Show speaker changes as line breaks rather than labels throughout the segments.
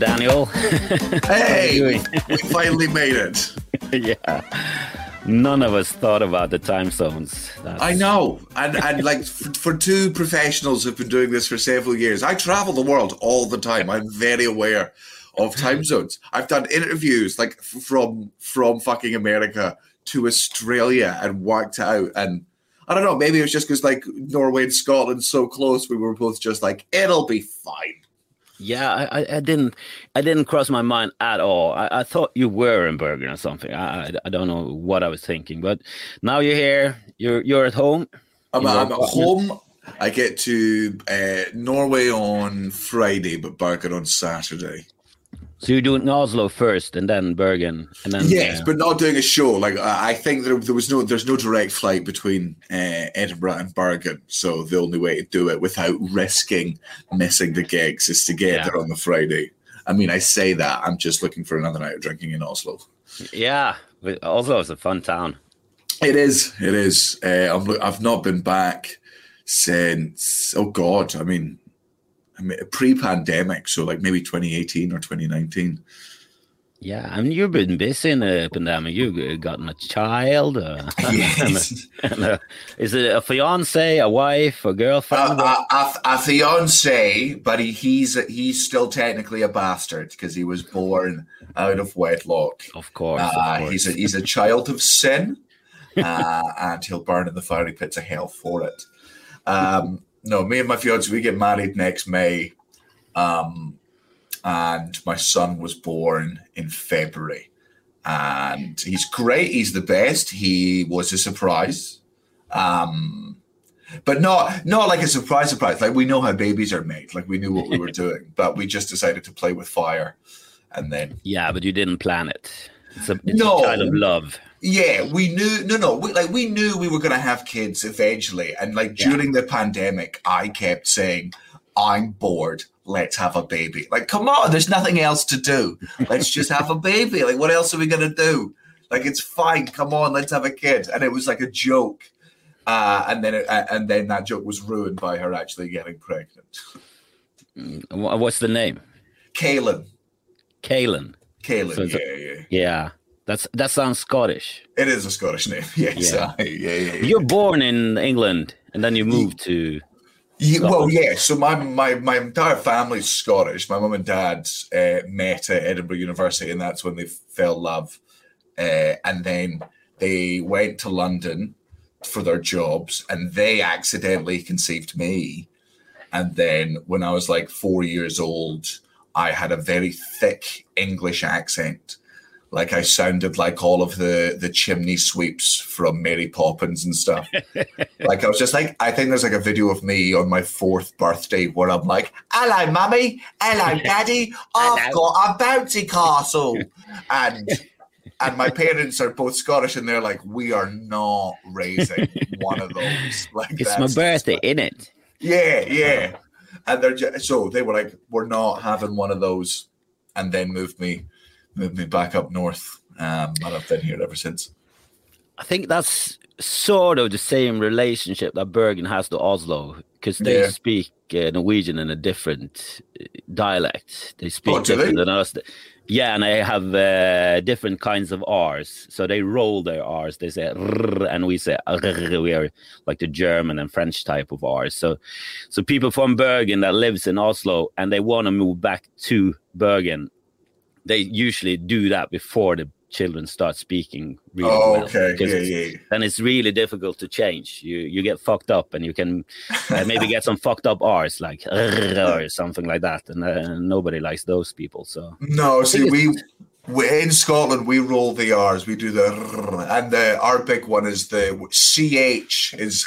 Daniel.
Hey, we finally made it.
yeah. None of us thought about the time zones. That's...
I know, and and like for, for, two professionals who've been doing this for several years, I travel the world all the time. I'm very aware of hmm. time zones. I've done interviews like from from fucking America to Australia and worked out. And I don't know, maybe it was just because like Norway and Scotland so close, we were both just like, it'll be fine.
Yeah, I, I didn't, I didn't cross my mind at all. I, I thought you were in Bergen or something. I, I don't know what I was thinking, but now you're here. You're you're at home.
I'm, I'm at home. I get to uh, Norway on Friday, but Bergen on Saturday.
So you're doing Oslo first, and then Bergen, and then
yes, uh, but not doing a show. Like I think there, there was no, there's no direct flight between uh, Edinburgh and Bergen, so the only way to do it without risking missing the gigs is to get yeah. there on the Friday. I mean, I say that I'm just looking for another night of drinking in Oslo.
Yeah, Oslo is a fun town.
It is. It is. Uh, I've, I've not been back since. Oh God! I mean, pre-pandemic, so like maybe 2018 or 2019.
Yeah, I mean, you've been busy in the pandemic. You've gotten a child. Uh,
yes.
and a, and a, is it a fiance, a wife, a girlfriend?
A, a, a, a fiance, but he, he's he's still technically a bastard because he was born out of wedlock.
Of course,
uh,
of course.
he's a he's a child of sin, uh, and he'll burn in the fiery pits of hell for it. Um, no, me and my fiance we get married next May, um, and my son was born in February, and he's great. He's the best. He was a surprise, um, but not not like a surprise surprise. Like we know how babies are made. Like we knew what we were doing, but we just decided to play with fire, and then
yeah, but you didn't plan it. It's a, it's no, a child of love.
Yeah, we knew. No, no, we, like we knew we were going to have kids eventually, and like yeah. during the pandemic, I kept saying, "I'm bored. Let's have a baby." Like, come on, there's nothing else to do. Let's just have a baby. Like, what else are we going to do? Like, it's fine. Come on, let's have a kid. And it was like a joke, uh, and then it, uh, and then that joke was ruined by her actually getting pregnant.
What's the name?
Kaylin.
Kaylin.
Kaylin. So yeah, yeah.
Yeah. That's that sounds Scottish.
It is a Scottish name. Yes. Yeah. Yeah, yeah, yeah,
You're born in England and then you moved to.
Yeah, well, yeah. So my my my entire family's Scottish. My mum and dad uh, met at Edinburgh University, and that's when they fell in love. Uh, and then they went to London for their jobs, and they accidentally conceived me. And then when I was like four years old, I had a very thick English accent like I sounded like all of the the chimney sweeps from Mary Poppins and stuff. like I was just like, I think there's like a video of me on my fourth birthday where I'm like, "Hello, mummy. Hello, daddy. I've got a bouncy castle," and and my parents are both Scottish, and they're like, "We are not raising one of those." Like
it's my birthday, in it.
Yeah, yeah. And they're just, so they were like, "We're not having one of those," and then moved me moved me back up north, um, and I've been here ever since.
I think that's sort of the same relationship that Bergen has to Oslo because they yeah. speak uh, Norwegian in a different uh, dialect. They speak oh, different they? than us. Yeah, and they have uh, different kinds of R's. So they roll their R's. They say and we say we are like the German and French type of R's. So, so people from Bergen that lives in Oslo and they want to move back to Bergen they usually do that before the children start speaking really oh, well.
Okay, yeah, yeah.
Then it's really difficult to change. You you get fucked up, and you can uh, maybe get some fucked up R's like or something like that, and uh, nobody likes those people. So
no, see we. We, in Scotland, we roll the R's. We do the and the our big one is the ch is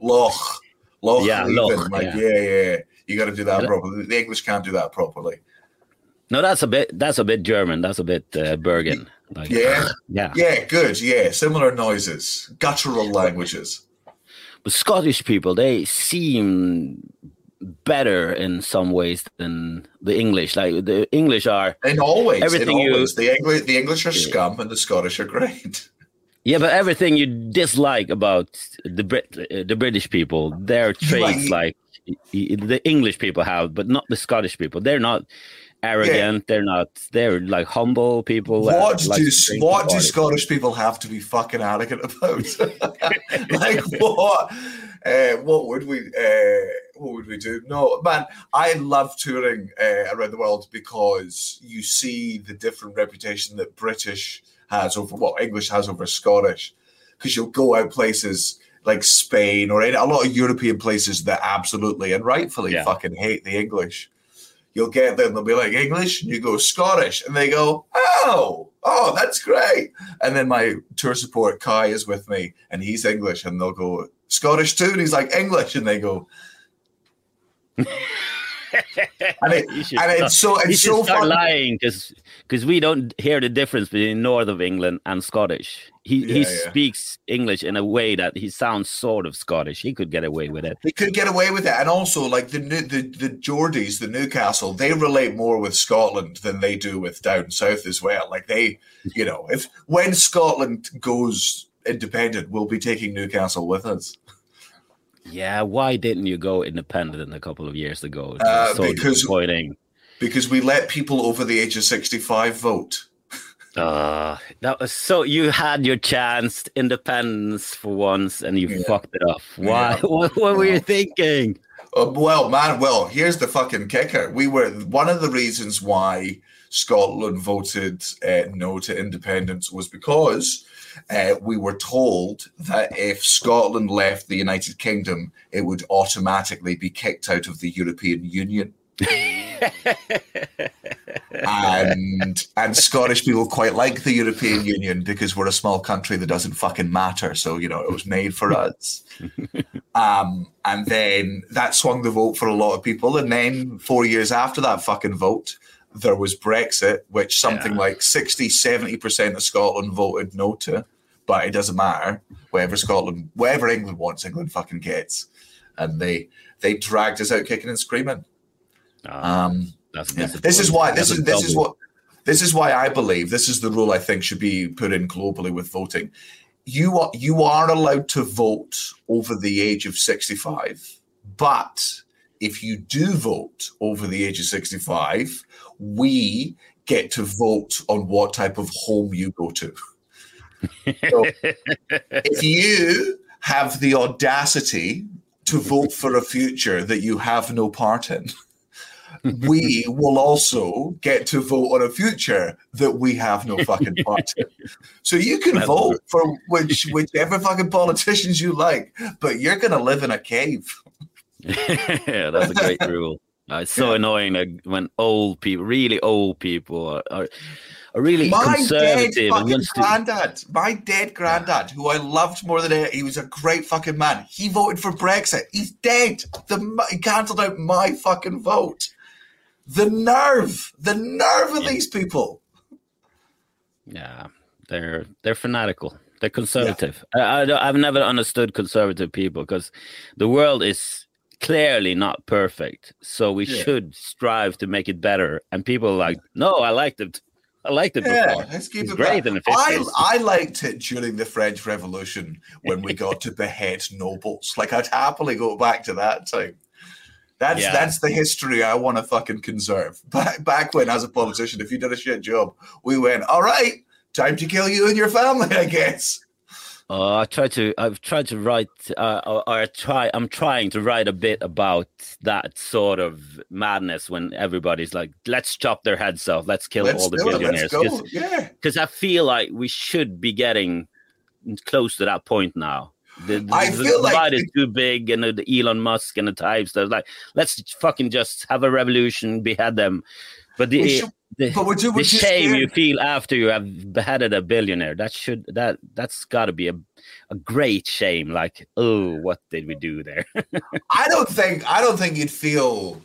loch loch.
Yeah, loch,
like yeah. yeah, yeah. You got to do that properly. The English can't do that properly.
No, that's a bit. That's a bit German. That's a bit uh, Bergen.
Like, yeah,
yeah,
yeah. Good. Yeah, similar noises, guttural languages.
But Scottish people, they seem better in some ways than the English. Like the English are
and always everything in always. you the English the English are scum and the Scottish are great.
Yeah, but everything you dislike about the Brit the British people, their traits like the English people have, but not the Scottish people. They're not arrogant. Yeah. They're not. They're like humble people.
What do what do Scottish people have to be fucking arrogant about? like what? Uh, what would we? Uh, what would we do? No, man. I love touring uh, around the world because you see the different reputation that British has over what English has over Scottish. Because you'll go out places like Spain or a lot of European places that absolutely and rightfully yeah. fucking hate the English you'll get them, they'll be like English, and you go Scottish, and they go, oh, oh, that's great. And then my tour support Kai is with me, and he's English, and they'll go Scottish too, and he's like English, and they go. And, it, and it's so it's so
start fun. lying because because we don't hear the difference between north of England and Scottish. He yeah, he yeah. speaks English in a way that he sounds sort of Scottish. He could get away with it.
He could get away with it, and also like the the the Geordies, the Newcastle, they relate more with Scotland than they do with down south as well. Like they, you know, if when Scotland goes independent, we'll be taking Newcastle with us.
Yeah, why didn't you go independent a couple of years ago? Uh, so because
because we let people over the age of sixty-five vote.
Uh, that was so you had your chance, independence for once, and you yeah. fucked it up. Why? Yeah. What, what, were you thinking?
Uh, well, man, well, here's the fucking kicker. We were one of the reasons why Scotland voted uh, no to independence was because uh, we were told that if Scotland left the United Kingdom, it would automatically be kicked out of the European Union. and and Scottish people quite like the European Union because we're a small country that doesn't fucking matter. So you know it was made for us. Um, and then that swung the vote for a lot of people. And then four years after that fucking vote, there was Brexit, which something yeah. like 60, 70% of Scotland voted no to. But it doesn't matter. Whatever Scotland, whatever England wants, England fucking gets. And they they dragged us out kicking and screaming. Ah, um, yeah. This is why this is this is what this is why I believe this is the rule I think should be put in globally with voting. You are you are allowed to vote over the age of 65, but if you do vote over the age of 65, we get to vote on what type of home you go to. so if you have the audacity to vote for a future that you have no part in, we will also get to vote on a future that we have no fucking part in. So you can vote for which whichever fucking politicians you like, but you're gonna live in a cave.
Yeah, that's a great rule. Uh, it's so yeah. annoying like, when old people, really old people, are, are, are really my conservative.
Dead fucking granddad, my dead granddad, who I loved more than he was a great fucking man. He voted for Brexit. He's dead. The he cancelled out my fucking vote. The nerve, the nerve of yeah. these people.
Yeah, they're they're fanatical. They're conservative. Yeah. I, I, have never understood conservative people because the world is clearly not perfect. So we yeah. should strive to make it better. And people are like, no, I liked it. I liked it yeah, before. Let's keep it's it great in the 50s.
I, I liked it during the French Revolution when we got to behead nobles. Like I'd happily go back to that time. That's yeah. that's the history I want to fucking conserve. Back back when, as a politician, if you did a shit job, we went, all right, time to kill you and your family, I guess.
Uh, I try to. I've tried to write. Uh, or, or I try. I'm trying to write a bit about that sort of madness when everybody's like, "Let's chop their heads off. Let's kill let's all the billionaires."
Because yeah.
I feel like we should be getting close to that point now. The, the, I the feel divide like is too big, and the Elon Musk and the types. They're like, let's fucking just have a revolution, behead them. But the should, the, but would you, would the you shame you feel after you have beheaded a billionaire that should that that's got to be a a great shame. Like, oh, what did we do there?
I don't think I don't think you'd feel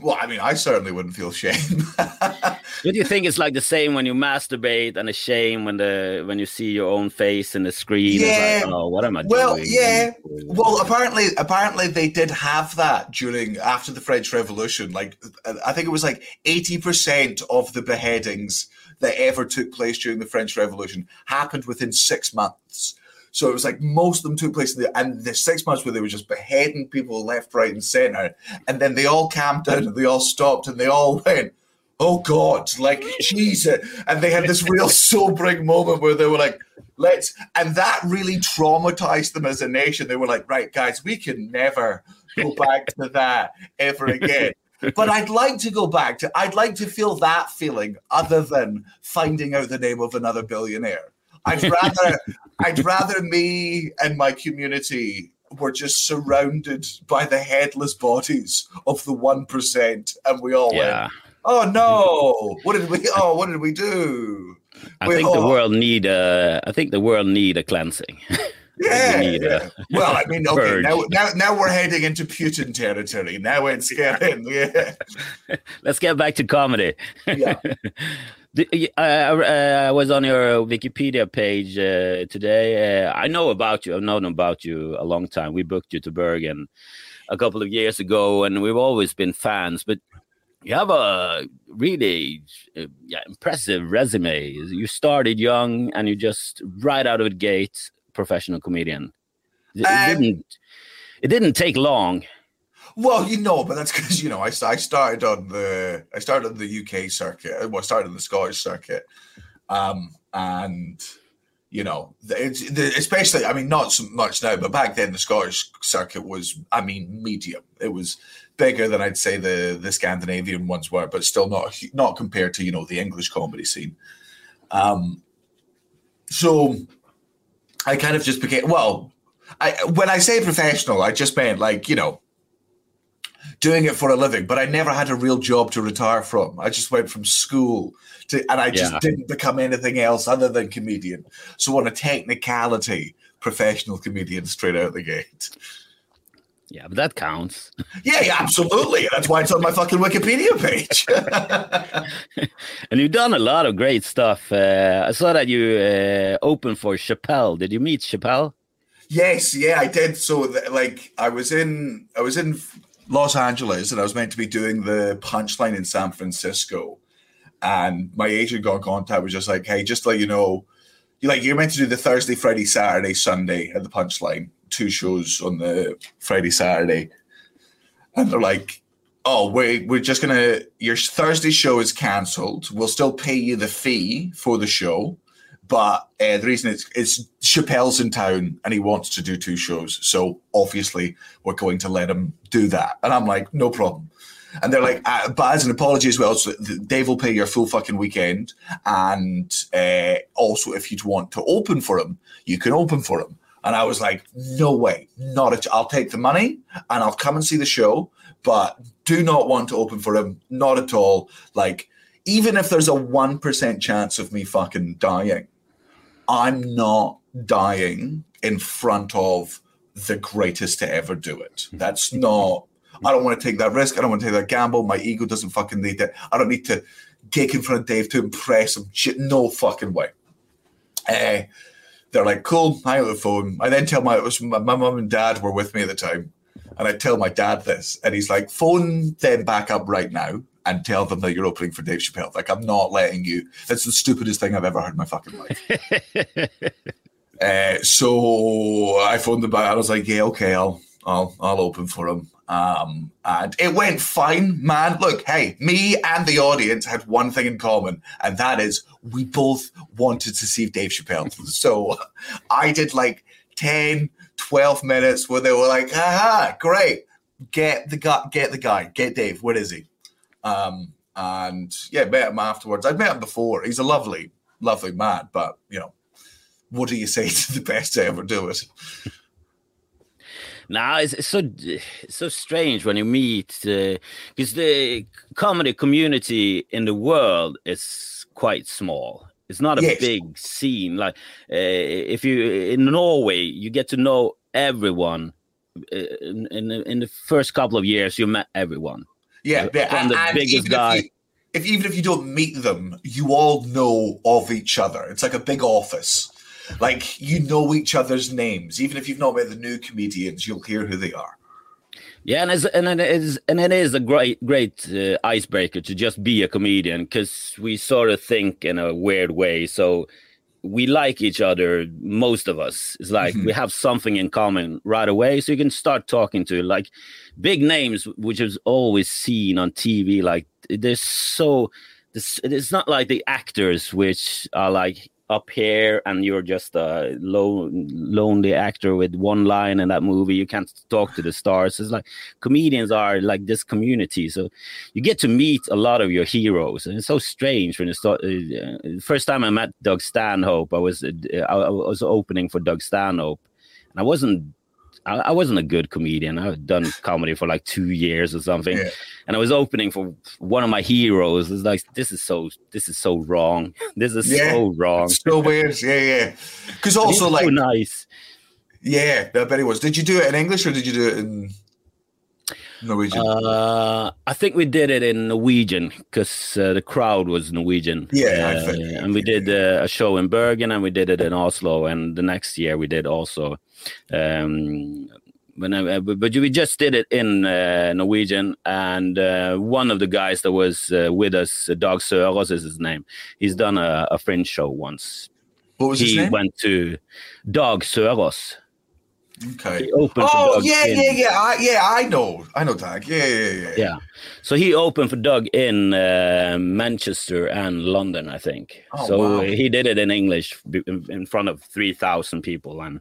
well, I mean, I certainly wouldn't feel shame.
Do you think it's like the same when you masturbate and a shame when the when you see your own face in the screen? Yeah. Like, oh, what am I
well,
doing?
yeah. Well, apparently, apparently they did have that during after the French Revolution. Like, uh, I think it was like eighty percent of the beheadings that ever took place during the French Revolution happened within six months. So it was like most of them took place in the and the six months where they were just beheading people left, right, and center. And then they all camped out and they all stopped and they all went, oh God, like Jesus. And they had this real sobering moment where they were like, let's, and that really traumatized them as a nation. They were like, right, guys, we can never go back to that ever again. But I'd like to go back to, I'd like to feel that feeling other than finding out the name of another billionaire. I'd rather, I'd rather me and my community were just surrounded by the headless bodies of the one percent, and we all yeah. went, "Oh no! What did we? Oh, what did we do?"
I we, think oh. the world need a. I think the world need a cleansing.
Yeah. yeah. well, I mean, okay, now, now now we're heading into Putin territory. Now it's getting yeah.
Let's get back to comedy. Yeah. I was on your Wikipedia page uh, today. Uh, I know about you. I've known about you a long time. We booked you to Bergen a couple of years ago, and we've always been fans. But you have a really uh, yeah, impressive resume. You started young, and you just right out of the gate, professional comedian. It, um, it didn't. It didn't take long.
Well, you know, but that's because you know I, I started on the I started on the UK circuit. Well, I started on the Scottish circuit, um, and you know, it's the, especially I mean not so much now, but back then the Scottish circuit was I mean medium. It was bigger than I'd say the the Scandinavian ones were, but still not not compared to you know the English comedy scene. Um, so I kind of just became well. I when I say professional, I just meant like you know doing it for a living, but I never had a real job to retire from. I just went from school to, and I just yeah. didn't become anything else other than comedian. So, on a technicality, professional comedian straight out the gate.
Yeah, but that counts.
Yeah, yeah, absolutely. That's why it's on my fucking Wikipedia page.
and you've done a lot of great stuff. Uh, I saw that you uh, opened for Chappelle. Did you meet Chappelle?
Yes, yeah, I did. So, like, I was in, I was in Los Angeles, and I was meant to be doing the punchline in San Francisco. And my agent got in contact, was just like, "Hey, just let you know, you're like you're meant to do the Thursday, Friday, Saturday, Sunday at the punchline, two shows on the Friday, Saturday." And they're like, "Oh, we we're just gonna your Thursday show is cancelled. We'll still pay you the fee for the show." But uh, the reason it's, it's Chappelle's in town and he wants to do two shows. So obviously we're going to let him do that. And I'm like, no problem. And they're like, uh, but as an apology as well, so Dave will pay your full fucking weekend. And uh, also, if you'd want to open for him, you can open for him. And I was like, no way, not a. Ch- I'll take the money and I'll come and see the show, but do not want to open for him, not at all. Like, even if there's a 1% chance of me fucking dying, I'm not dying in front of the greatest to ever do it. That's not. I don't want to take that risk. I don't want to take that gamble. My ego doesn't fucking need it. I don't need to gig in front of Dave to impress him. Shit, no fucking way. Uh, they're like, cool, hang up the phone. I then tell my it was my, my mum and dad were with me at the time, and I tell my dad this, and he's like, phone them back up right now and tell them that you're opening for Dave Chappelle. Like, I'm not letting you. That's the stupidest thing I've ever heard in my fucking life. uh, so I phoned them back. I was like, yeah, okay, I'll I'll I'll open for him. Um, and it went fine, man. Look, hey, me and the audience had one thing in common, and that is we both wanted to see Dave Chappelle. so I did like 10, 12 minutes where they were like, "Aha, great. Get the guy, get the guy, get Dave. Where is he? Um, and yeah, met him afterwards. I'd met him before. He's a lovely, lovely man, but you know, what do you say to the best to ever do it?
Now it's, it's, so it's so strange when you meet because uh, the comedy community in the world is quite small. It's not a yes. big scene. Like uh, if you in Norway, you get to know everyone. Uh, in, in, in the first couple of years, you met everyone.
Yeah,
from the and biggest guy.
If, you, if even if you don't meet them, you all know of each other. It's like a big office. Like you know each other's names. Even if you've not met the new comedians, you'll hear who they are.
Yeah, and and it is and it is a great great uh, icebreaker to just be a comedian because we sort of think in a weird way. So we like each other most of us it's like mm-hmm. we have something in common right away so you can start talking to like big names which is always seen on tv like they're so it's not like the actors which are like up here and you're just a low, lonely actor with one line in that movie you can't talk to the stars. It's like comedians are like this community. So you get to meet a lot of your heroes. And it's so strange when you start uh, first time i met doug stanhope i was uh, i was opening for doug stanhope. And i wasn't I, I, wasn't a good comedian. I've done comedy for like two years or something, yeah. and I was opening for one of my heroes. It's like this is so this is so wrong. This is yeah. so wrong.
so weird. Yeah, yeah. Because also like
so nice.
Yeah, I bet it was. Did you do it in English or did you do it in Norwegian?
Uh, I think we did it in Norwegian because uh, the crowd was Norwegian.
Yeah,
uh, and we did uh, a show in Bergen and we did it in Oslo, and the next year we did also. Um, I, uh, but we just did it in uh, Norwegian, and one of the guys that was with us, Dag Sørås is his name. He's done a, a fringe show once.
What was
he
his name?
went to Dag Sørås.
Okay. He opened oh yeah, in, yeah, yeah, I, yeah. I know, I know Doug. Yeah, yeah, yeah.
Yeah. So he opened for Doug in uh, Manchester and London, I think. Oh, so wow. he did it in English in front of three thousand people, and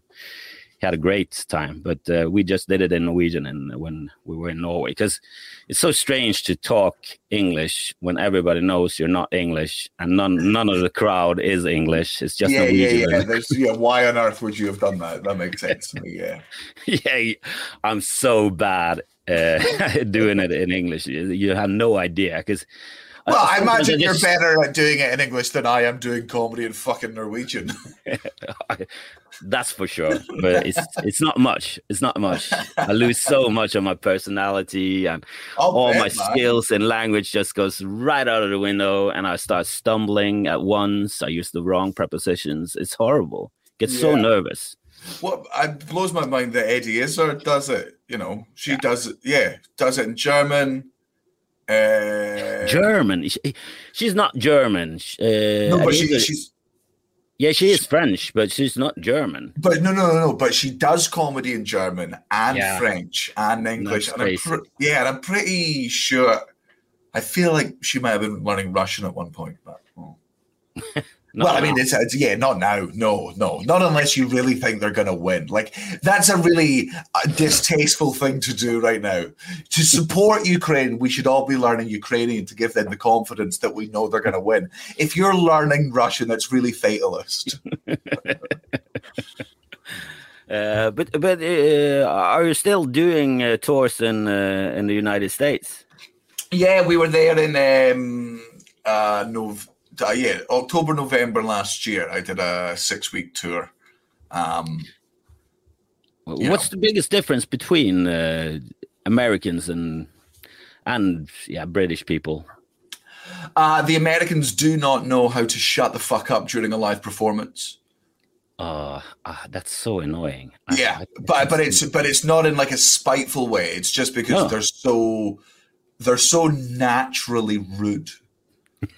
had a great time. But uh, we just did it in Norwegian and when we were in Norway because it's so strange to talk English when everybody knows you're not English and none none of the crowd is English. It's just
yeah,
Norwegian.
Yeah, yeah. yeah. Why on earth would you have done that? That makes sense to me. Yeah.
yeah, I'm so bad uh, doing it in English. You have no idea because
well, I, I imagine you're better at doing it in English than I am doing comedy in fucking Norwegian.
That's for sure. But it's it's not much. It's not much. I lose so much of my personality and I'll all bet, my man. skills in language just goes right out of the window and I start stumbling at once. I use the wrong prepositions. It's horrible. Get yeah. so nervous.
What it blows my mind that Eddie Izzard does it. You know, she yeah. does it. Yeah, does it in German uh,
German. She, she's not German. Uh,
no, but she, she's.
Yeah, she is French, but she's not German.
But no, no, no, no. But she does comedy in German and yeah. French and English. And I'm pre- yeah, and I'm pretty sure. I feel like she might have been learning Russian at one point, but. Oh. well, I mean, it's, it's, yeah, not now. No, no, not unless you really think they're going to win. Like that's a really uh, distasteful thing to do right now. To support Ukraine, we should all be learning Ukrainian to give them the confidence that we know they're going to win. If you're learning Russian, that's really fatalist.
uh, but but uh, are you still doing uh, tours in uh, in the United States?
Yeah, we were there in um, uh, November uh, yeah, October, November last year, I did a six week tour. Um,
What's know. the biggest difference between uh, Americans and and yeah British people?
Uh, the Americans do not know how to shut the fuck up during a live performance.
Uh, uh that's so annoying.
Yeah, I, I, but but it's but it's not in like a spiteful way. It's just because no. they're so they're so naturally rude.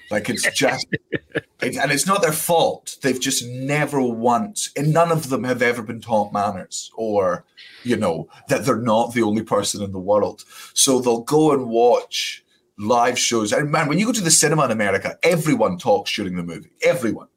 Like it's just, it, and it's not their fault. They've just never once, and none of them have ever been taught manners or, you know, that they're not the only person in the world. So they'll go and watch live shows. And man, when you go to the cinema in America, everyone talks during the movie. Everyone.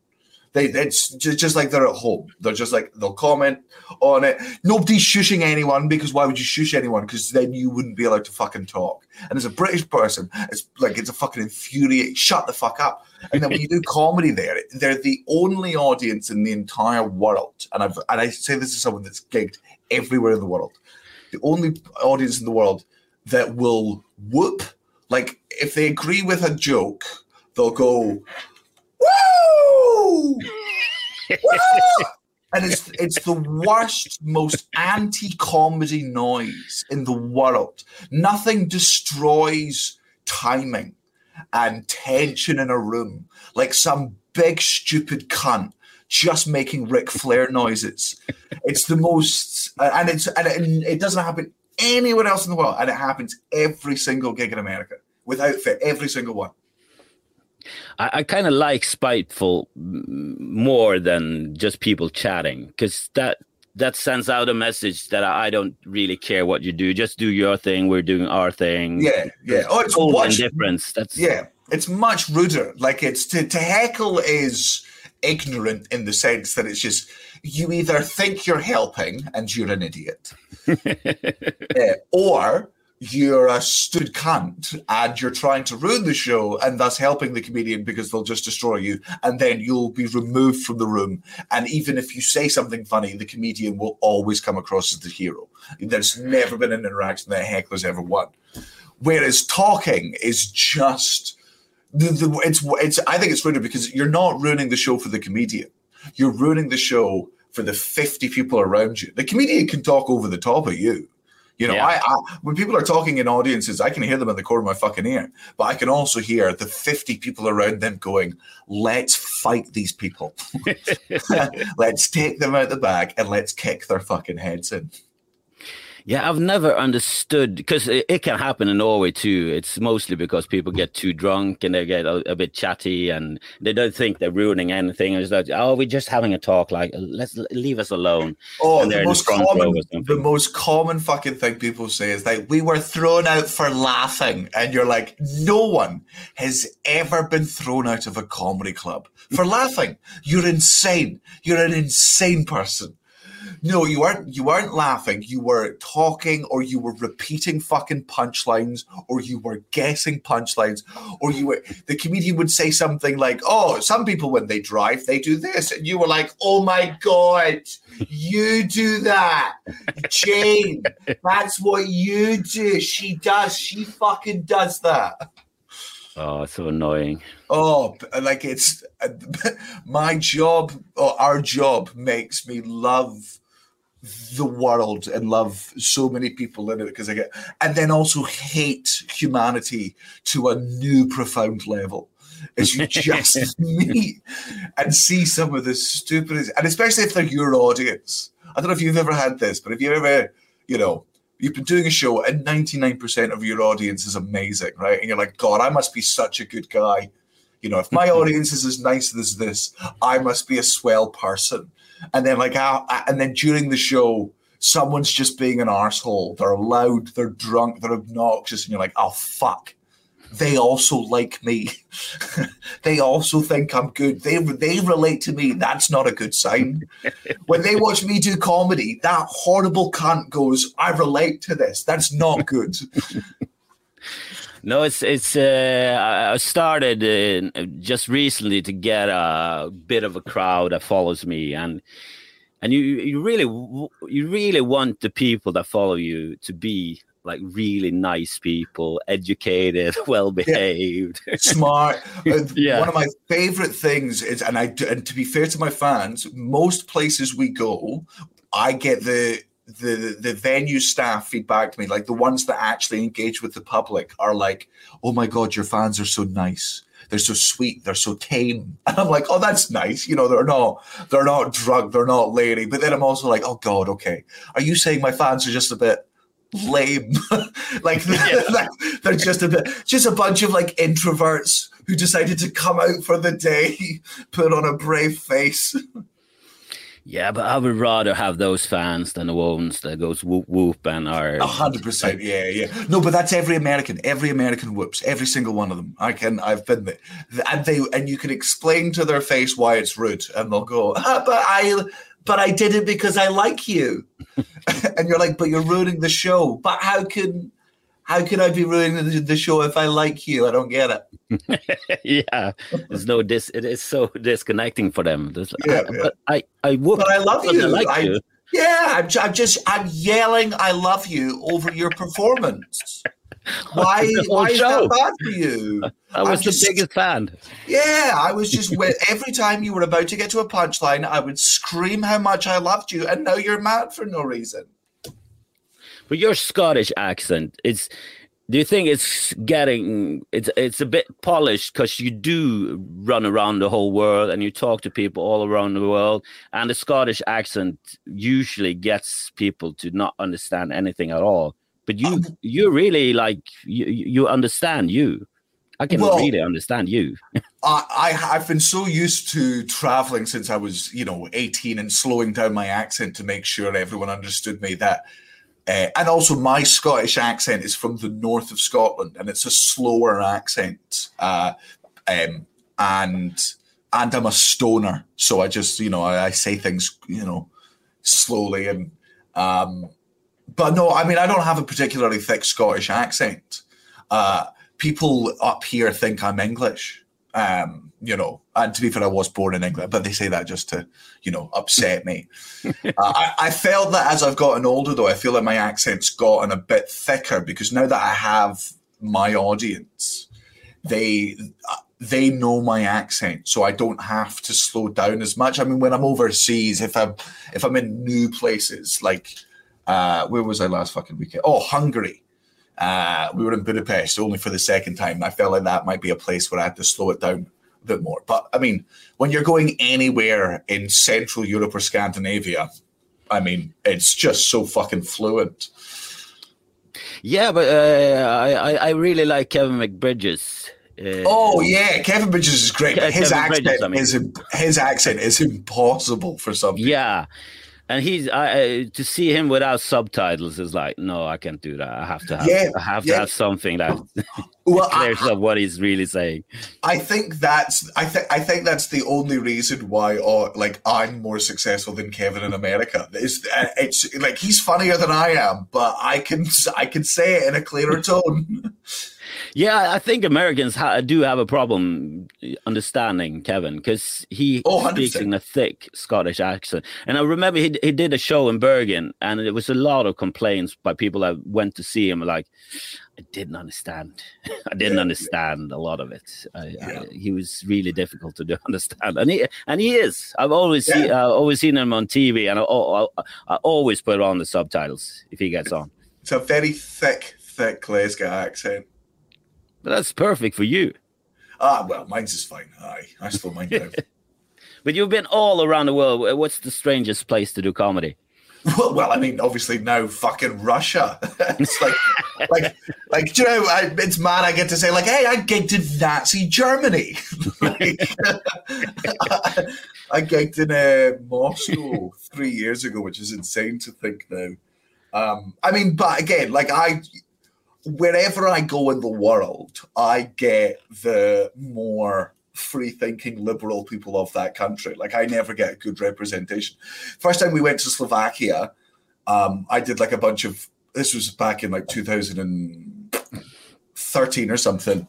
They, it's just like they're at home. They're just like they'll comment on it. Nobody's shushing anyone because why would you shush anyone? Because then you wouldn't be allowed to fucking talk. And as a British person, it's like it's a fucking infuriate. Shut the fuck up. And then when you do comedy there, they're the only audience in the entire world. And I've and I say this to someone that's gigged everywhere in the world. The only audience in the world that will whoop like if they agree with a joke, they'll go And it's it's the worst, most anti-comedy noise in the world. Nothing destroys timing and tension in a room like some big stupid cunt just making Ric Flair noises. It's the most, and it's and it, it doesn't happen anywhere else in the world, and it happens every single gig in America without fail, every single one.
I, I kind of like spiteful more than just people chatting because that that sends out a message that I don't really care what you do. Just do your thing. We're doing our thing.
Yeah, yeah. Oh, it's
much difference. That's
yeah. It's much ruder. Like it's to to heckle is ignorant in the sense that it's just you either think you're helping and you're an idiot, uh, or you're a stood cunt and you're trying to ruin the show and thus helping the comedian because they'll just destroy you and then you'll be removed from the room. And even if you say something funny the comedian will always come across as the hero. There's never been an interaction that heckler's ever won. Whereas talking is just the, the, it's it's i think it's ruined because you're not ruining the show for the comedian. You're ruining the show for the 50 people around you. The comedian can talk over the top of you you know, yeah. I, I, when people are talking in audiences, I can hear them in the corner of my fucking ear, but I can also hear the 50 people around them going, let's fight these people. let's take them out the bag and let's kick their fucking heads in.
Yeah, I've never understood because it, it, can happen in Norway too. It's mostly because people get too drunk and they get a, a bit chatty and they don't think they're ruining anything. It's like, oh, we're just having a talk. Like, let's leave us alone.
Oh, the most common, the most common fucking thing people say is like, we were thrown out for laughing, and you're like, no one has ever been thrown out of a comedy club for laughing. You're insane. You're an insane person. No, you weren't. You weren't laughing. You were talking, or you were repeating fucking punchlines, or you were guessing punchlines, or you were. The comedian would say something like, "Oh, some people when they drive they do this," and you were like, "Oh my god, you do that, Jane? That's what you do. She does. She fucking does that."
Oh, so annoying.
Oh, like it's my job or our job makes me love the world and love so many people in it because I get, and then also hate humanity to a new profound level. As you just meet and see some of the stupidest, and especially if they're your audience. I don't know if you've ever had this, but if you ever, you know, you've been doing a show and 99% of your audience is amazing, right? And you're like, God, I must be such a good guy. You know, if my audience is as nice as this, I must be a swell person and then like and then during the show someone's just being an asshole they're loud they're drunk they're obnoxious and you're like oh fuck. They also like me. They also think i'm good. They they relate to me. That's not a good sign. When they watch me do comedy that horrible cunt goes i relate to this. That's not good
no, it's it's. Uh, I started uh, just recently to get a bit of a crowd that follows me, and and you you really you really want the people that follow you to be like really nice people, educated, well behaved,
yeah. smart. Uh, yeah. One of my favorite things is, and I and to be fair to my fans, most places we go, I get the the the venue staff feedback to me, like the ones that actually engage with the public, are like, "Oh my god, your fans are so nice. They're so sweet. They're so tame." And I'm like, "Oh, that's nice. You know, they're not they're not drunk. They're not lady." But then I'm also like, "Oh god, okay. Are you saying my fans are just a bit?" lame like yeah. they're just a bit just a bunch of like introverts who decided to come out for the day put on a brave face
yeah, but I would rather have those fans than the ones that goes whoop whoop and are
hundred percent. Yeah, yeah. No, but that's every American. Every American whoops. Every single one of them. I can. I've been there, and they and you can explain to their face why it's rude, and they'll go, ah, "But I, but I did it because I like you," and you're like, "But you're ruining the show." But how can how can I be ruining the show if I like you? I don't get
it. yeah, it's no dis. It is so disconnecting for them. There's, yeah, I, yeah. But I, I would.
But I love you. I like I, you. Yeah, I'm, I'm just I'm yelling I love you over your performance. Why? why is that bad for you?
I was I'm the biggest fan.
Yeah, I was just every time you were about to get to a punchline, I would scream how much I loved you, and now you're mad for no reason.
But your Scottish accent is do you think it's getting it's it's a bit polished because you do run around the whole world and you talk to people all around the world and the scottish accent usually gets people to not understand anything at all but you um, you really like you, you understand you I can well, really understand you.
I, I have been so used to traveling since I was, you know, 18 and slowing down my accent to make sure everyone understood me that uh, and also my Scottish accent is from the north of Scotland and it's a slower accent. Uh, um, and and I'm a stoner, so I just, you know, I, I say things, you know, slowly and um but no, I mean I don't have a particularly thick Scottish accent. Uh people up here think I'm English. Um, you know, and to be fair, I was born in England, but they say that just to, you know, upset me. uh, I, I, felt that as I've gotten older, though, I feel like my accent's gotten a bit thicker because now that I have my audience, they they know my accent, so I don't have to slow down as much. I mean, when I'm overseas, if I'm if I'm in new places, like uh, where was I last fucking weekend? Oh, Hungary. Uh, we were in Budapest only for the second time. I felt like that might be a place where I had to slow it down bit more. But I mean, when you're going anywhere in Central Europe or Scandinavia, I mean, it's just so fucking fluent.
Yeah, but uh, I I really like Kevin McBridges.
Uh, oh yeah, Kevin Bridges is great. His accent Bridges, I mean. is his accent is impossible for some.
Yeah, and he's I, to see him without subtitles is like no i can't do that. I have to have yeah, i have yeah. to have something that well, clears I, up what he's really saying.
I think that's i think i think that's the only reason why uh, like i'm more successful than kevin in america. It's, uh, it's like he's funnier than i am but i can i can say it in a clearer tone
Yeah, I think Americans ha- do have a problem understanding Kevin because he oh, speaks in a thick Scottish accent. And I remember he he did a show in Bergen, and it was a lot of complaints by people that went to see him. Like, I didn't understand. I didn't yeah, understand yeah. a lot of it. I, yeah. I, he was really difficult to understand, and he and he is. I've always seen uh, always seen him on TV, and I, I, I, always put on the subtitles if he gets on.
It's a very thick, thick Glasgow accent.
But that's perfect for you.
Ah, well, mine's is fine. Aye, I still mind
but you've been all around the world. What's the strangest place to do comedy?
Well, well, I mean, obviously now fucking Russia. it's like, like, like, you know, I, it's mad. I get to say like, hey, I gigged in Nazi Germany. like, I, I gigged in uh, Moscow three years ago, which is insane to think now. Um, I mean, but again, like I, wherever I go in the world, I get the more free thinking liberal people of that country. Like I never get a good representation. First time we went to Slovakia, um, I did like a bunch of this was back in like 2013 or something.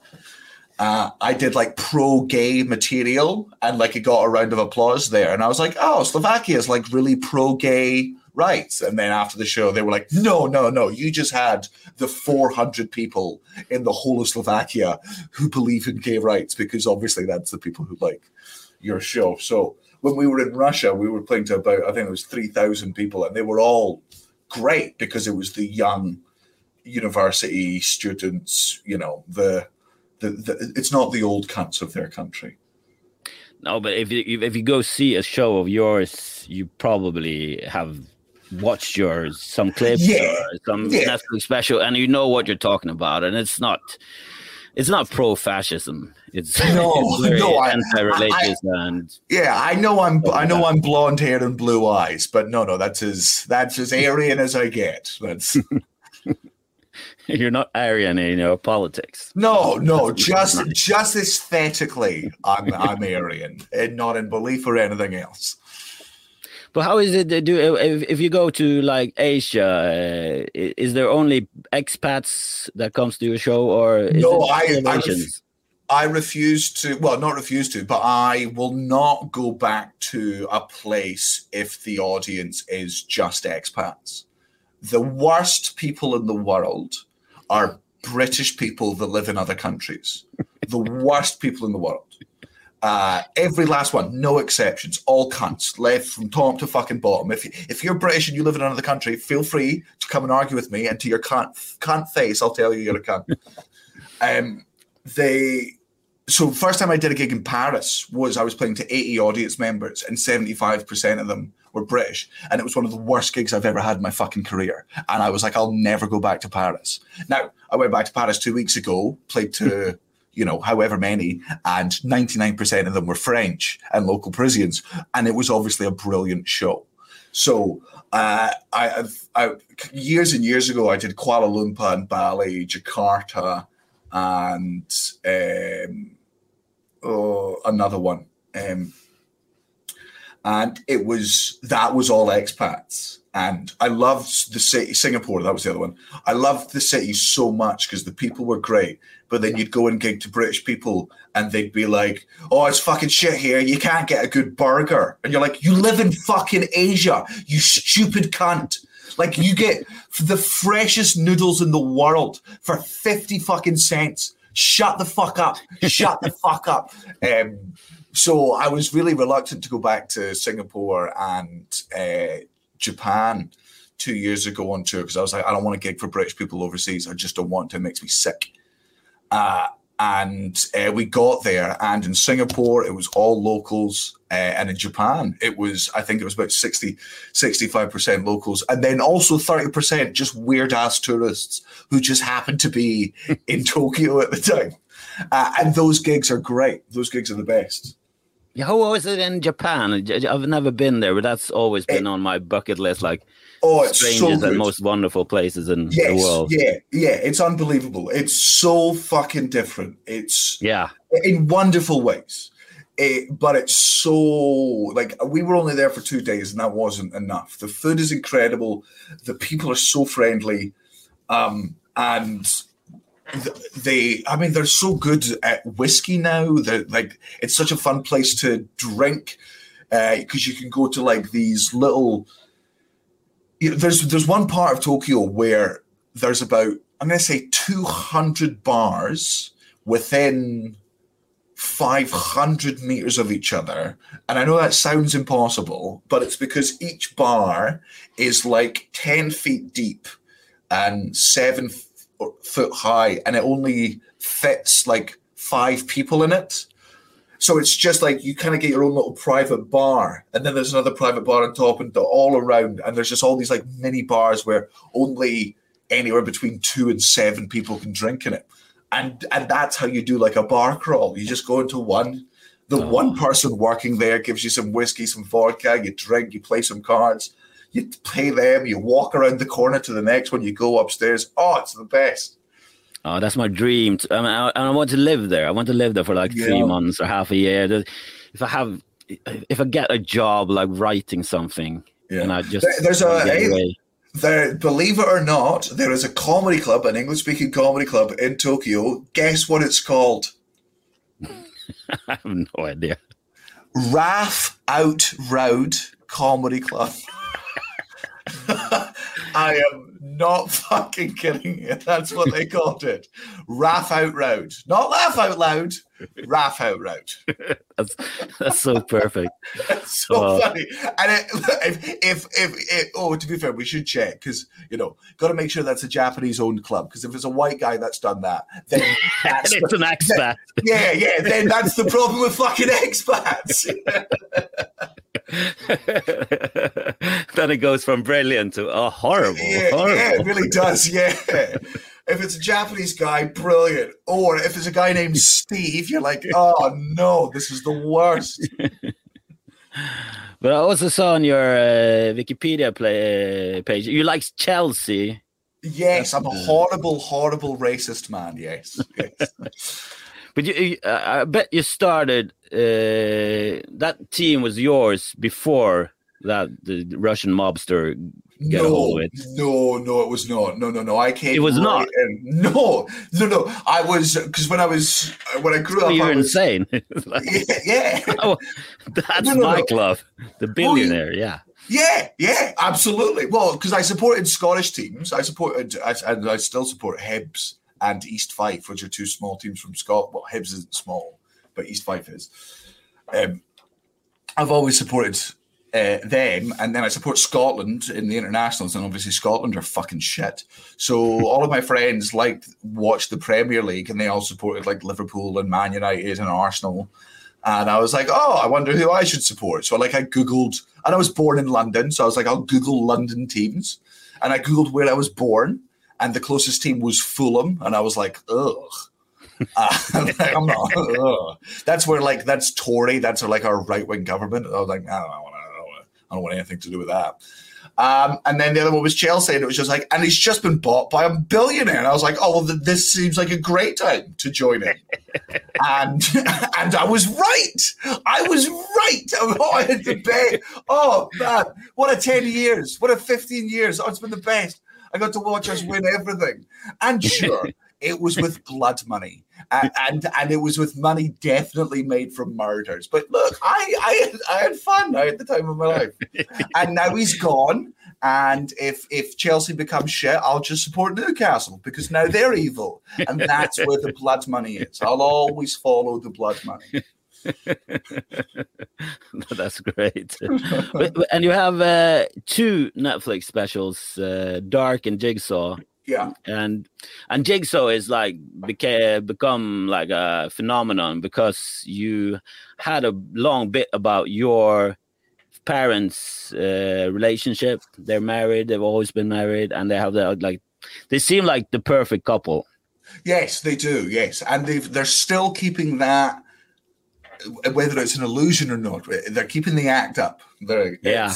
Uh, I did like pro gay material and like it got a round of applause there. And I was like, oh, Slovakia is like really pro gay rights. And then after the show, they were like, no, no, no, you just had the 400 people in the whole of Slovakia who believe in gay rights, because obviously that's the people who like your show. So when we were in Russia, we were playing to about, I think it was 3,000 people, and they were all great because it was the young university students, you know, the, the, the it's not the old cunts of their country.
No, but if you if you go see a show of yours, you probably have watched your some clips yeah. or some yeah. Netflix special, and you know what you're talking about, and it's not it's not pro fascism. It's no, it's no, anti-religious and
yeah. I know I'm I know I'm blonde hair and blue eyes, but no, no, that's as that's as Aryan as I get. That's.
You're not Aryan in your politics.
No, no, just just aesthetically, I'm I'm Aryan, and not in belief or anything else.
But how is it? Do if, if you go to like Asia, uh, is there only expats that comes to your show, or
no? I I, ref I refuse to. Well, not refuse to, but I will not go back to a place if the audience is just expats. The worst people in the world are British people that live in other countries. the worst people in the world. Uh, every last one, no exceptions, all cunts, left from top to fucking bottom. If if you're British and you live in another country, feel free to come and argue with me, and to your cunt cunt face, I'll tell you you're a cunt. um, they so first time I did a gig in Paris was I was playing to 80 audience members, and 75 percent of them were British, and it was one of the worst gigs I've ever had in my fucking career. And I was like, I'll never go back to Paris. Now I went back to Paris two weeks ago, played to you know, however many, and 99% of them were French and local Parisians. And it was obviously a brilliant show. So uh, I, I, years and years ago, I did Kuala Lumpur and Bali, Jakarta, and um, oh, another one. Um, and it was that was all expats and I loved the city, Singapore. That was the other one. I loved the city so much because the people were great. But then you'd go and gig to British people, and they'd be like, "Oh, it's fucking shit here. You can't get a good burger." And you're like, "You live in fucking Asia, you stupid cunt." Like you get the freshest noodles in the world for fifty fucking cents. Shut the fuck up. Shut the fuck up. Um, so I was really reluctant to go back to Singapore and uh, Japan two years ago on tour because I was like, I don't want to gig for British people overseas. I just don't want to. It makes me sick. Uh, and uh, we got there, and in Singapore, it was all locals. Uh, and in Japan, it was, I think it was about 60, 65% locals. And then also 30% just weird ass tourists who just happened to be in Tokyo at the time. Uh, and those gigs are great. Those gigs are the best.
How was it in Japan? I've never been there, but that's always been it, on my bucket list. Like,
oh, it's strangest so
and most wonderful places in yes, the world.
Yeah, yeah, it's unbelievable. It's so fucking different. It's
yeah,
in wonderful ways. It, but it's so like we were only there for two days, and that wasn't enough. The food is incredible. The people are so friendly, um, and they i mean they're so good at whiskey now that like it's such a fun place to drink because uh, you can go to like these little you know, there's there's one part of tokyo where there's about i'm going to say 200 bars within 500 meters of each other. And i know that sounds impossible but it's because each bar is like 10 feet deep and 7 foot high and it only fits like five people in it. So it's just like you kind of get your own little private bar, and then there's another private bar on top, and all around, and there's just all these like mini bars where only anywhere between two and seven people can drink in it, and and that's how you do like a bar crawl. You just go into one, the oh. one person working there gives you some whiskey, some vodka, you drink, you play some cards, you play them, you walk around the corner to the next one, you go upstairs. Oh, it's the best.
Oh, that's my dream. Um, I, mean, I, I want to live there. I want to live there for like yeah. three months or half a year. If I have, if I get a job like writing something, yeah. and I just
there, there's a hey, there. Believe it or not, there is a comedy club, an English-speaking comedy club in Tokyo. Guess what it's called?
I have no idea.
Raff Out Road Comedy Club. I am not fucking kidding you. That's what they called it. Raff out road. Not laugh out loud. Raff out road.
that's that's so perfect.
That's so uh, funny. And it, if, if, if if oh to be fair, we should check because you know got to make sure that's a Japanese owned club. Because if it's a white guy that's done that, then
that's it's the, an expat.
Then, yeah, yeah. Then that's the problem with fucking expats.
then it goes from brilliant to oh horrible,
yeah,
horrible.
Yeah, it really does. Yeah. if it's a Japanese guy, brilliant. Or if it's a guy named Steve, you're like, oh no, this is the worst.
but I also saw on your uh, Wikipedia play, uh, page you like Chelsea.
Yes, I'm a horrible, horrible racist man. Yes. yes.
but you, uh, I bet you started uh, that team was yours before that the Russian mobster get
no,
a hold of it.
No, no, it was not. No, no, no. I came.
It was right not.
In. No, no, no. I was because when I was when I grew
so
up,
you're
was,
insane.
like, yeah, yeah.
Oh, that's no, no, my no. club, the billionaire.
Oh,
yeah.
Yeah, yeah, absolutely. Well, because I supported Scottish teams, I supported, I, and I still support Hibs and East Fife, which are two small teams from Scotland. Well, Hibs isn't small, but East Fife is. Um, I've always supported uh, them, and then I support Scotland in the internationals, and obviously Scotland are fucking shit. So all of my friends liked watched the Premier League, and they all supported like Liverpool and Man United and Arsenal. And I was like, oh, I wonder who I should support. So like I googled, and I was born in London, so I was like, I'll Google London teams, and I googled where I was born, and the closest team was Fulham, and I was like, ugh. uh, like, I'm not. That's where like that's Tory. That's like our right wing government. I was like, I don't, I, don't want, I don't want anything to do with that. Um, and then the other one was Chelsea, and it was just like, and he's just been bought by a billionaire. And I was like, oh, well, this seems like a great time to join in. and and I was right. I was right. Oh, I had to pay. Oh man, what a ten years! What a fifteen years! Oh, it's been the best. I got to watch us win everything. And sure, it was with blood money. And, and, and it was with money definitely made from murders. But look, I I had, I had fun at the time of my life, and now he's gone. And if if Chelsea becomes shit, I'll just support Newcastle because now they're evil, and that's where the blood money is. I'll always follow the blood money.
That's great. and you have uh, two Netflix specials, uh, Dark and Jigsaw.
Yeah.
And and Jigsaw is like became become like a phenomenon because you had a long bit about your parents' uh, relationship. They're married. They've always been married, and they have the like. They seem like the perfect couple.
Yes, they do. Yes, and they've, they're still keeping that whether it's an illusion or not. They're keeping the act up. They're,
yeah.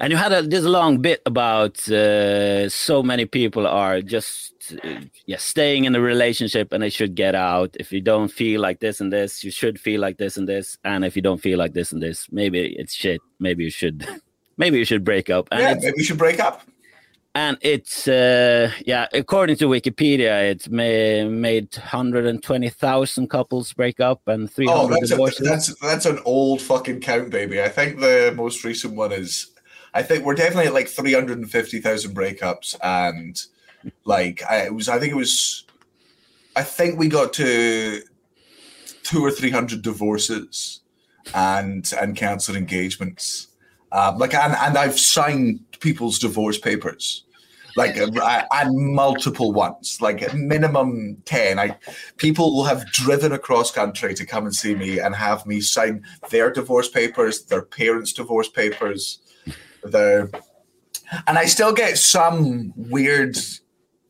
And you had a, this long bit about uh, so many people are just uh, yeah staying in a relationship and they should get out. If you don't feel like this and this, you should feel like this and this. And if you don't feel like this and this, maybe it's shit. Maybe you should, maybe you should break up. And
yeah, maybe you should break up
and it's uh, yeah according to wikipedia it's may, made 120000 couples break up and 300 oh,
that's, a, that's that's an old fucking count baby. I think the most recent one is i think we're definitely at like 350000 breakups and like I, it was i think it was i think we got to two or three hundred divorces and and cancelled engagements. Um, like and, and I've signed people's divorce papers like uh, and multiple ones, like minimum ten. I people will have driven across country to come and see me and have me sign their divorce papers, their parents' divorce papers, the, and I still get some weird,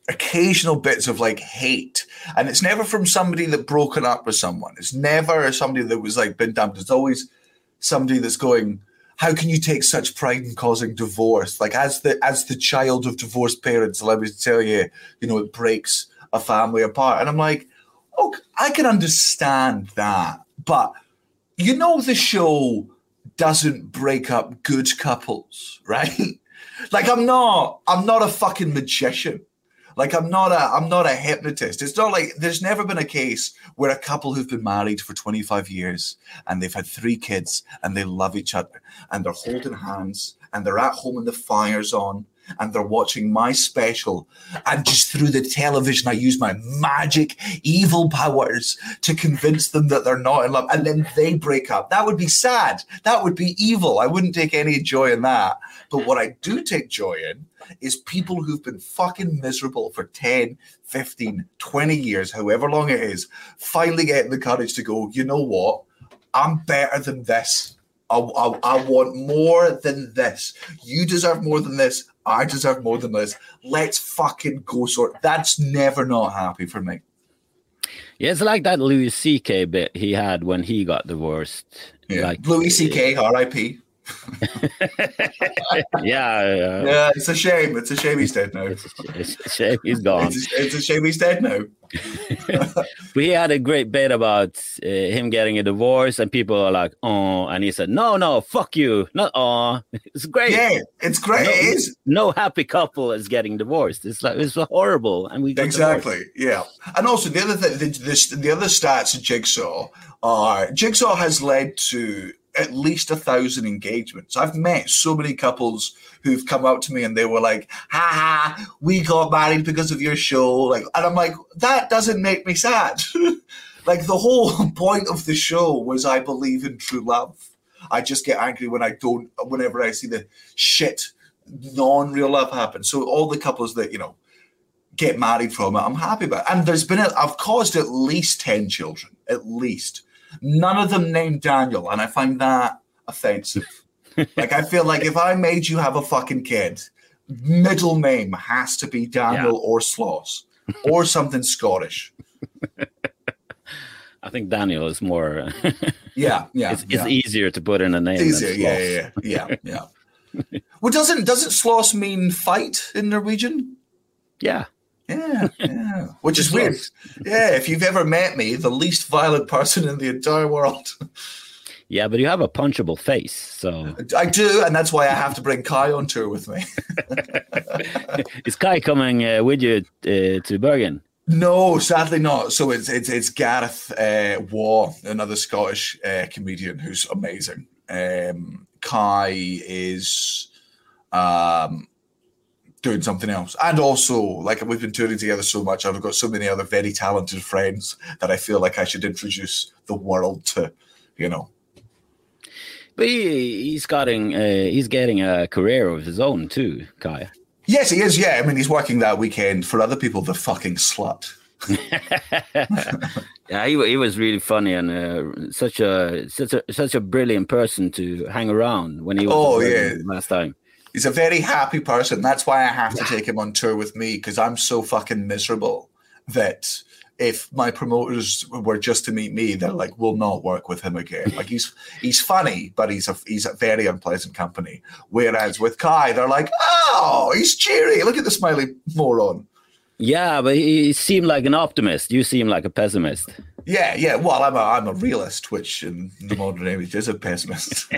occasional bits of like hate, and it's never from somebody that broken up with someone. It's never somebody that was like been dumped. It's always somebody that's going how can you take such pride in causing divorce? Like as the as the child of divorced parents, let me tell you, you know, it breaks a family apart. And I'm like, oh, I can understand that, but you know, the show doesn't break up good couples, right? like I'm not, I'm not a fucking magician. Like I'm not a I'm not a hypnotist. It's not like there's never been a case where a couple who've been married for 25 years and they've had three kids and they love each other and they're holding hands and they're at home and the fire's on and they're watching my special and just through the television i use my magic evil powers to convince them that they're not in love and then they break up. That would be sad. That would be evil. I wouldn't take any joy in that. But what i do take joy in is people who've been fucking miserable for 10 15 20 years however long it is finally getting the courage to go you know what i'm better than this I, I, I, want more than this. You deserve more than this. I deserve more than this. Let's fucking go sort. That's never not happy for me.
Yeah, it's like that Louis C.K. bit he had when he got divorced.
Yeah.
Like
Louis C.K. R.I.P.
yeah,
yeah. It's a shame. It's a shame he's dead now.
It's a, it's a shame he's gone.
It's a, it's a, shame he's dead now.
we had a great bit about uh, him getting a divorce, and people are like, "Oh," and he said, "No, no, fuck you, not oh." It's great.
Yeah, it's great.
No,
it is.
no happy couple is getting divorced. It's like it's horrible, and we
exactly yeah. And also the other thing, the, the, the other stats of Jigsaw are Jigsaw has led to at least a thousand engagements. I've met so many couples who've come up to me and they were like, ha ha, we got married because of your show. Like, and I'm like, that doesn't make me sad. like the whole point of the show was I believe in true love. I just get angry when I don't, whenever I see the shit non-real love happen. So all the couples that, you know, get married from it, I'm happy about. It. And there's been, a, I've caused at least 10 children, at least None of them named Daniel, and I find that offensive. like I feel like if I made you have a fucking kid, middle name has to be Daniel yeah. or Sloss or something Scottish.
I think Daniel is more.
yeah, yeah.
It's,
yeah.
it's, easier to put in a name.
It's easier, yeah, yeah, yeah, yeah. well, doesn't doesn't Sloss mean fight in Norwegian?
Yeah.
Yeah, yeah. Which is weird. Yeah, if you've ever met me, the least violent person in the entire world.
Yeah, but you have a punchable face, so
I do, and that's why I have to bring Kai on tour with me.
is Kai coming uh, with you uh, to Bergen?
No, sadly not. So it's it's it's Gareth uh, Waugh, another Scottish uh, comedian who's amazing. Um, Kai is um, doing something else, and also like we've been touring together so much. I've got so many other very talented friends that I feel like I should introduce the world to. You know,
but he, he's getting uh, he's getting a career of his own too, Kai.
Yes, he is. Yeah, I mean, he's working that weekend for other people. The fucking slut.
yeah, he, he was really funny and uh, such a such a such a brilliant person to hang around when he was.
Oh yeah,
last time.
He's a very happy person. That's why I have to take him on tour with me because I'm so fucking miserable that if my promoters were just to meet me, they're like, "We'll not work with him again." Like he's he's funny, but he's a he's a very unpleasant company. Whereas with Kai, they're like, "Oh, he's cheery. Look at the smiley moron."
Yeah, but he seemed like an optimist. You seem like a pessimist.
Yeah, yeah. Well, I'm a I'm a realist, which in the modern age is a pessimist.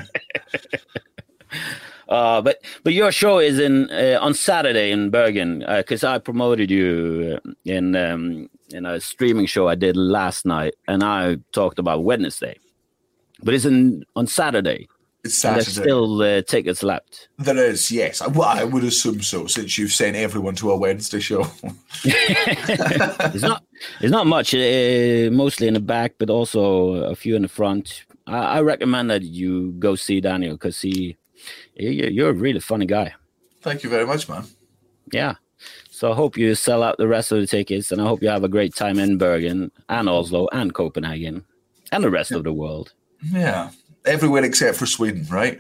Uh, but but your show is in uh, on Saturday in Bergen because uh, I promoted you in um, in a streaming show I did last night, and I talked about Wednesday. But it's in on Saturday.
It's Saturday.
there's still uh, tickets left.
There is, yes. Well, I would assume so, since you've sent everyone to a Wednesday show.
it's not. It's not much. Uh, mostly in the back, but also a few in the front. I, I recommend that you go see Daniel because he, you're a really funny guy.
Thank you very much, man.
Yeah. So I hope you sell out the rest of the tickets, and I hope you have a great time in Bergen and Oslo and Copenhagen and the rest of the world.
Yeah, everywhere except for Sweden, right?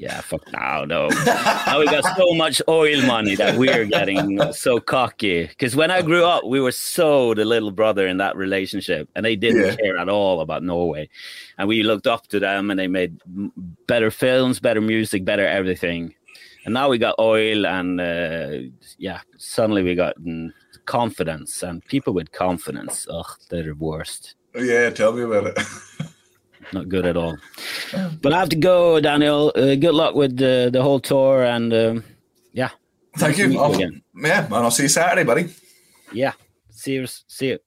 Yeah, fuck no, no. now we got so much oil money that we're getting so cocky. Because when I grew up, we were so the little brother in that relationship, and they didn't yeah. care at all about Norway. And we looked up to them, and they made better films, better music, better everything and now we got oil and uh, yeah suddenly we got confidence and people with confidence ugh they're the worst
yeah tell me about it
not good at all but i have to go daniel uh, good luck with the, the whole tour and um, yeah
thank you, you again. yeah and i'll see you saturday buddy
yeah see you see you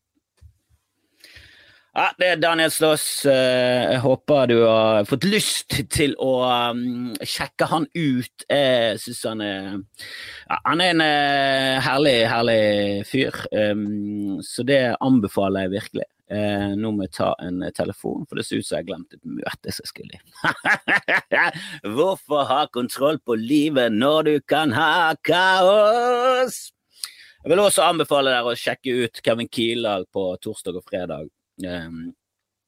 Ja, det er Daniel Slåss. Eh, jeg håper du har fått lyst til å um, sjekke han ut. Jeg syns han er ja, Han er en uh, herlig, herlig fyr. Så det anbefaler jeg virkelig. Uh, nå må jeg ta en telefon, for det ser ut som jeg har glemt et møte jeg skulle i. Hvorfor ha kontroll på livet når du kan ha kaos? Jeg vil også anbefale dere å sjekke ut Kevin Kildahl på torsdag og fredag. Eh,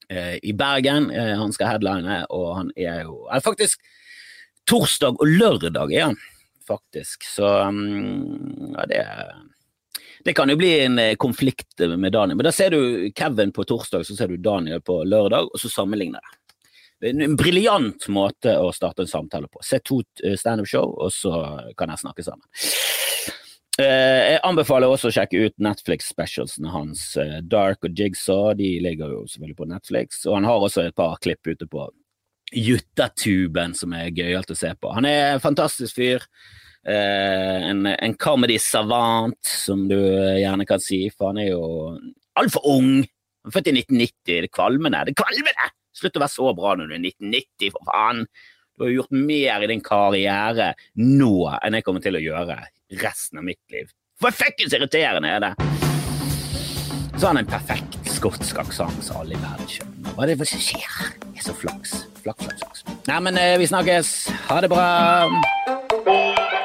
eh, i Bergen. Eh, han skal headline, og han er jo er faktisk torsdag og lørdag er han, faktisk. Så um, ja, det det kan jo bli en eh, konflikt med Daniel. Men da ser du Kevin på torsdag, så ser du Daniel på lørdag, og så sammenligner det. En briljant måte å starte en samtale på. Se to standup-show, og så kan jeg snakke sammen. Eh, jeg anbefaler også å sjekke ut Netflix-specialsene hans. Eh, Dark og Jigsaw de ligger jo selvfølgelig på Netflix. Og han har også et par klipp ute på Juttatuben som er gøyalt å se på. Han er en fantastisk fyr. Eh, en, en comedy savant, som du gjerne kan si, for han er jo altfor ung. Han er født i 1990. Det kvalmende. Det kvalmende! Slutt å være så bra når du er 1990, for faen! Du har gjort mer i din karriere nå enn jeg kommer til å gjøre resten av mitt liv. For fuckings irriterende er det! Så har han en perfekt skotsk aksent som alle i verden skjønner. Hva er det som skjer? Det er så flaks. Flaks, flaks, flaks. Nei, men eh, vi snakkes. Ha det bra.